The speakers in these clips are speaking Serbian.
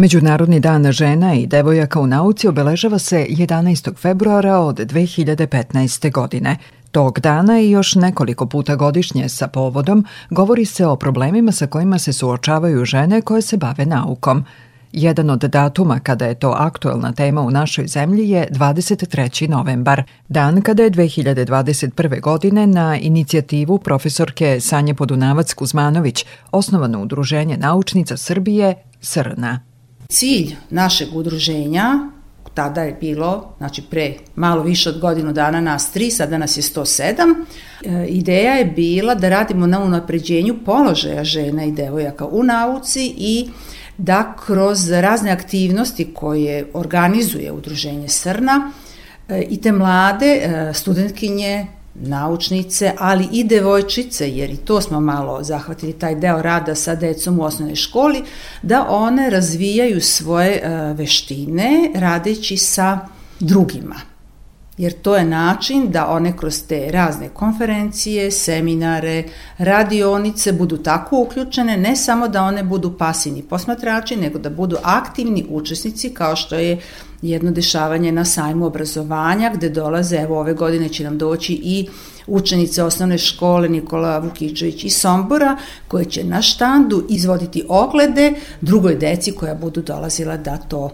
Međunarodni dan žena i devojaka u nauci obeležava se 11. februara od 2015. godine. Tog dana i još nekoliko puta godišnje sa povodom govori se o problemima sa kojima se suočavaju žene koje se bave naukom. Jedan od datuma kada je to aktuelna tema u našoj zemlji je 23. novembar, dan kada je 2021. godine na inicijativu profesorke Sanje Podunavac-Kuzmanović osnovano Udruženje naučnica Srbije SRNA. Cilj našeg udruženja tada je bilo, znači pre malo više od godinu dana nas tri, sada nas je 107. E, ideja je bila da radimo na unapređenju položaja žena i devojaka u nauci i da kroz razne aktivnosti koje organizuje udruženje Srna e, i te mlade e, studentkinje, naučnice, ali i devojčice, jer i to smo malo zahvatili taj deo rada sa decom u osnovnoj školi, da one razvijaju svoje e, veštine radeći sa drugima jer to je način da one kroz te razne konferencije, seminare, radionice budu tako uključene, ne samo da one budu pasivni posmatrači, nego da budu aktivni učesnici kao što je jedno dešavanje na sajmu obrazovanja gde dolaze, evo ove godine će nam doći i učenice osnovne škole Nikola Vukičević iz Sombora koje će na štandu izvoditi oglede drugoj deci koja budu dolazila da to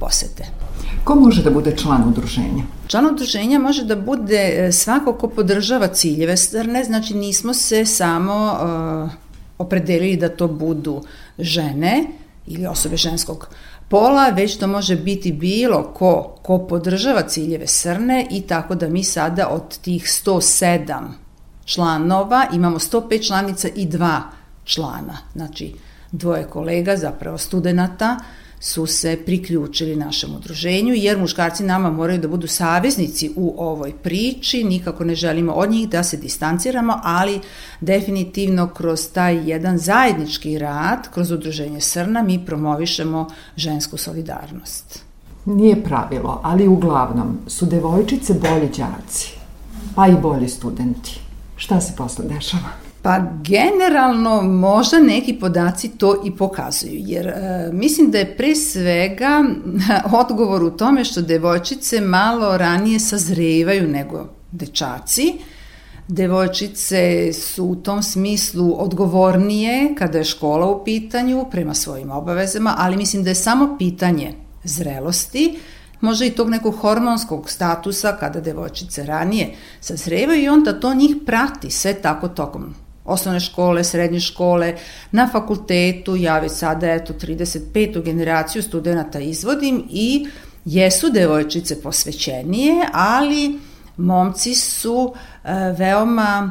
posete. Ko može da bude član udruženja? Član udruženja može da bude e, svako ko podržava ciljeve ne znači nismo se samo uh, opredelili da to budu žene ili osobe ženskog pola, već to može biti bilo ko, ko podržava ciljeve srne i tako da mi sada od tih 107 članova imamo 105 članica i dva člana, znači dvoje kolega, zapravo studenta, su se priključili našem udruženju, jer muškarci nama moraju da budu saveznici u ovoj priči, nikako ne želimo od njih da se distanciramo, ali definitivno kroz taj jedan zajednički rad, kroz udruženje Srna, mi promovišemo žensku solidarnost. Nije pravilo, ali uglavnom su devojčice bolji đaci, pa i bolji studenti. Šta se posle dešava? Pa generalno možda neki podaci to i pokazuju, jer e, mislim da je pre svega odgovor u tome što devojčice malo ranije sazrevaju nego dečaci. Devojčice su u tom smislu odgovornije kada je škola u pitanju prema svojim obavezama, ali mislim da je samo pitanje zrelosti, možda i tog nekog hormonskog statusa kada devojčice ranije sazrevaju i onda to njih prati sve tako tokom osnovne škole, srednje škole, na fakultetu, ja već sada eto 35. generaciju studenta izvodim i jesu devojčice posvećenije, ali momci su e, veoma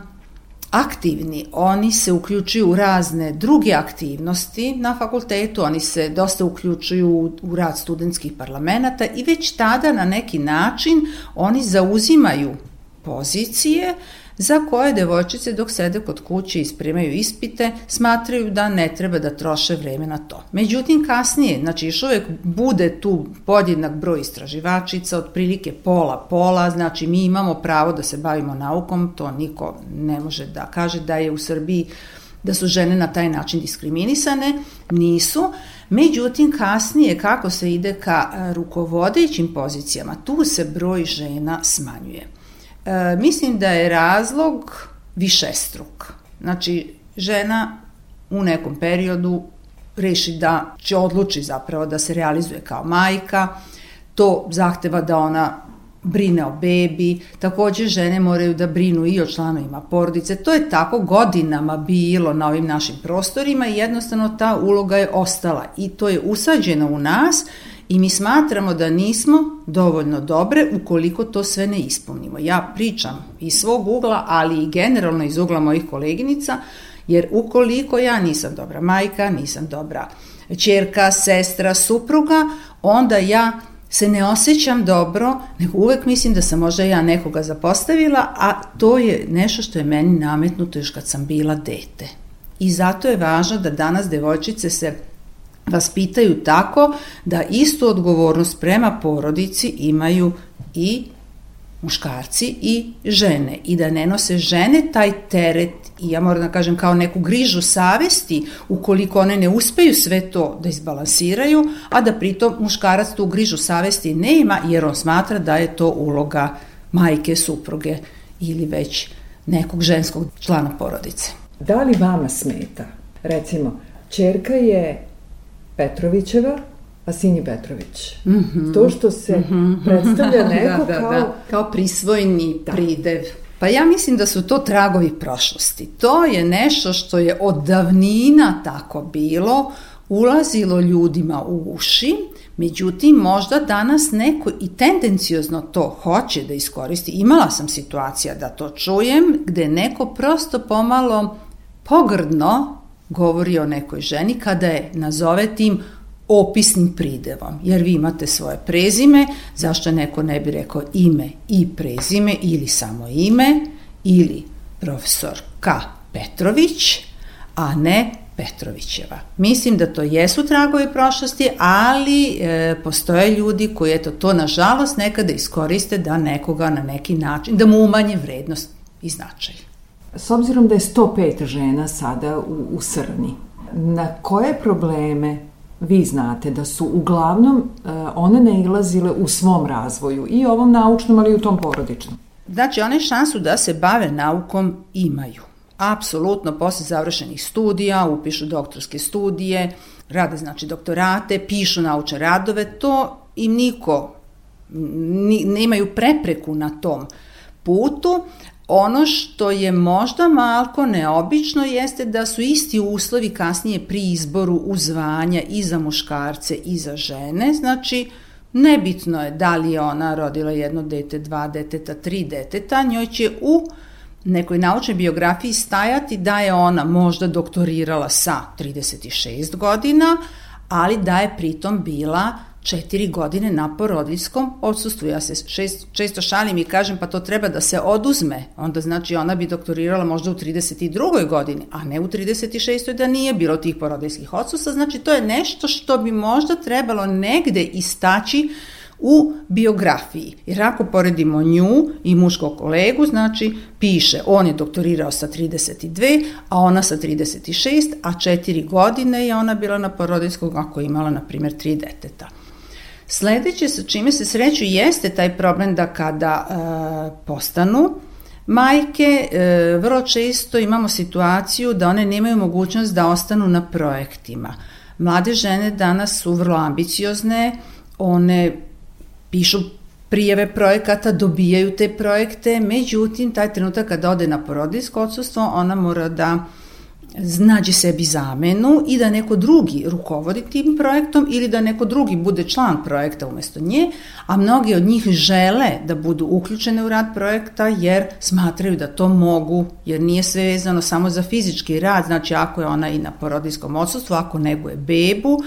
aktivni, oni se uključuju u razne druge aktivnosti na fakultetu, oni se dosta uključuju u rad studentskih parlamenta i već tada na neki način oni zauzimaju pozicije za koje devojčice dok sede kod kuće i spremaju ispite smatraju da ne treba da troše vreme na to. Međutim, kasnije, znači još uvek bude tu podjednak broj istraživačica, otprilike pola-pola, znači mi imamo pravo da se bavimo naukom, to niko ne može da kaže da je u Srbiji da su žene na taj način diskriminisane, nisu. Međutim, kasnije kako se ide ka rukovodećim pozicijama, tu se broj žena smanjuje. E, mislim da je razlog višestruk. Znači, žena u nekom periodu reši da će odluči zapravo da se realizuje kao majka, to zahteva da ona brine o bebi, takođe žene moraju da brinu i o članovima porodice. To je tako godinama bilo na ovim našim prostorima i jednostavno ta uloga je ostala i to je usađeno u nas i mi smatramo da nismo dovoljno dobre ukoliko to sve ne ispunimo. Ja pričam iz svog ugla, ali i generalno iz ugla mojih koleginica, jer ukoliko ja nisam dobra majka, nisam dobra čerka, sestra, supruga, onda ja se ne osjećam dobro, nego uvek mislim da sam možda ja nekoga zapostavila, a to je nešto što je meni nametnuto još kad sam bila dete. I zato je važno da danas devojčice se vaspitaju tako da istu odgovornost prema porodici imaju i muškarci i žene i da ne nose žene taj teret i ja moram da kažem kao neku grižu savesti ukoliko one ne uspeju sve to da izbalansiraju, a da pritom muškarac tu grižu savesti ne ima jer on smatra da je to uloga majke, supruge ili već nekog ženskog člana porodice. Da li vama smeta? Recimo, čerka je Petrovićeva, a sin je Petrović. Mm -hmm. To što se mm -hmm. predstavlja da, neko da, da, kao... Da. Kao prisvojni da. pridev. Pa ja mislim da su to tragovi prošlosti. To je nešto što je od davnina tako bilo, ulazilo ljudima u uši, međutim možda danas neko i tendenciozno to hoće da iskoristi. Imala sam situacija da to čujem, gde neko prosto pomalo pogrdno govori o nekoj ženi kada je nazove tim opisnim pridevom, jer vi imate svoje prezime, zašto neko ne bi rekao ime i prezime ili samo ime ili profesor K. Petrović, a ne Petrovićeva. Mislim da to jesu tragovi prošlosti, ali e, postoje ljudi koji eto to nažalost nekada iskoriste da nekoga na neki način, da mu umanje vrednost i značaj. S obzirom da je 105 žena sada u, u Srni, na koje probleme vi znate da su uglavnom uh, one nailazile u svom razvoju i ovom naučnom, ali i u tom porodičnom? Znači, one šansu da se bave naukom imaju. Apsolutno, posle završenih studija, upišu doktorske studije, rade znači doktorate, pišu naučne radove, to im niko nemaju prepreku na tom putu, Ono što je možda malko neobično jeste da su isti uslovi kasnije pri izboru u zvanja i za muškarce i za žene, znači nebitno je da li je ona rodila jedno dete, dva deteta, tri deteta, njoj će u nekoj naučnoj biografiji stajati da je ona možda doktorirala sa 36 godina, ali da je pritom bila četiri godine na porodiljskom odsustvu. Ja se šest, često šalim i kažem pa to treba da se oduzme. Onda znači ona bi doktorirala možda u 32. godini, a ne u 36. da nije bilo tih porodiljskih odsustva. Znači to je nešto što bi možda trebalo negde istaći u biografiji. Jer ako poredimo nju i muškog kolegu, znači piše on je doktorirao sa 32, a ona sa 36, a četiri godine je ona bila na porodiljskog ako je imala, na primjer, tri deteta. Sledeće sa čime se sreću jeste taj problem da kada e, postanu majke, e, vrlo često imamo situaciju da one nemaju mogućnost da ostanu na projektima. Mlade žene danas su vrlo ambiciozne, one pišu prijeve projekata, dobijaju te projekte, međutim, taj trenutak kada ode na porodijsko odsustvo, ona mora da nađe sebi zamenu i da neko drugi rukovodi tim projektom ili da neko drugi bude član projekta umesto nje, a mnogi od njih žele da budu uključene u rad projekta jer smatraju da to mogu, jer nije sve vezano samo za fizički rad, znači ako je ona i na porodijskom odsustvu, ako neguje bebu,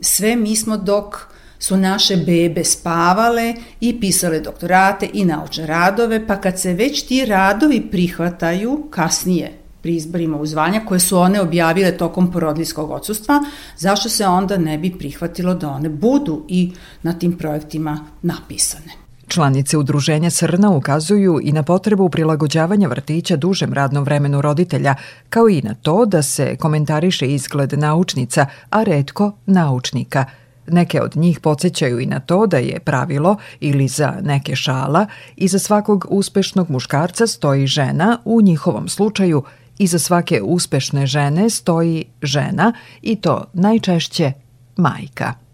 sve mi smo dok su naše bebe spavale i pisale doktorate i naučne radove, pa kad se već ti radovi prihvataju kasnije pri izborima u zvanja koje su one objavile tokom porodljskog odsustva, zašto se onda ne bi prihvatilo da one budu i na tim projektima napisane? Članice udruženja Srna ukazuju i na potrebu prilagođavanja vrtića dužem radnom vremenu roditelja, kao i na to da se komentariše izgled naučnica, a redko naučnika – Neke od njih podsjećaju i na to da je pravilo ili za neke šala iza svakog uspešnog muškarca stoji žena, u njihovom slučaju Iza svake uspešne žene stoji žena i to najčešće majka.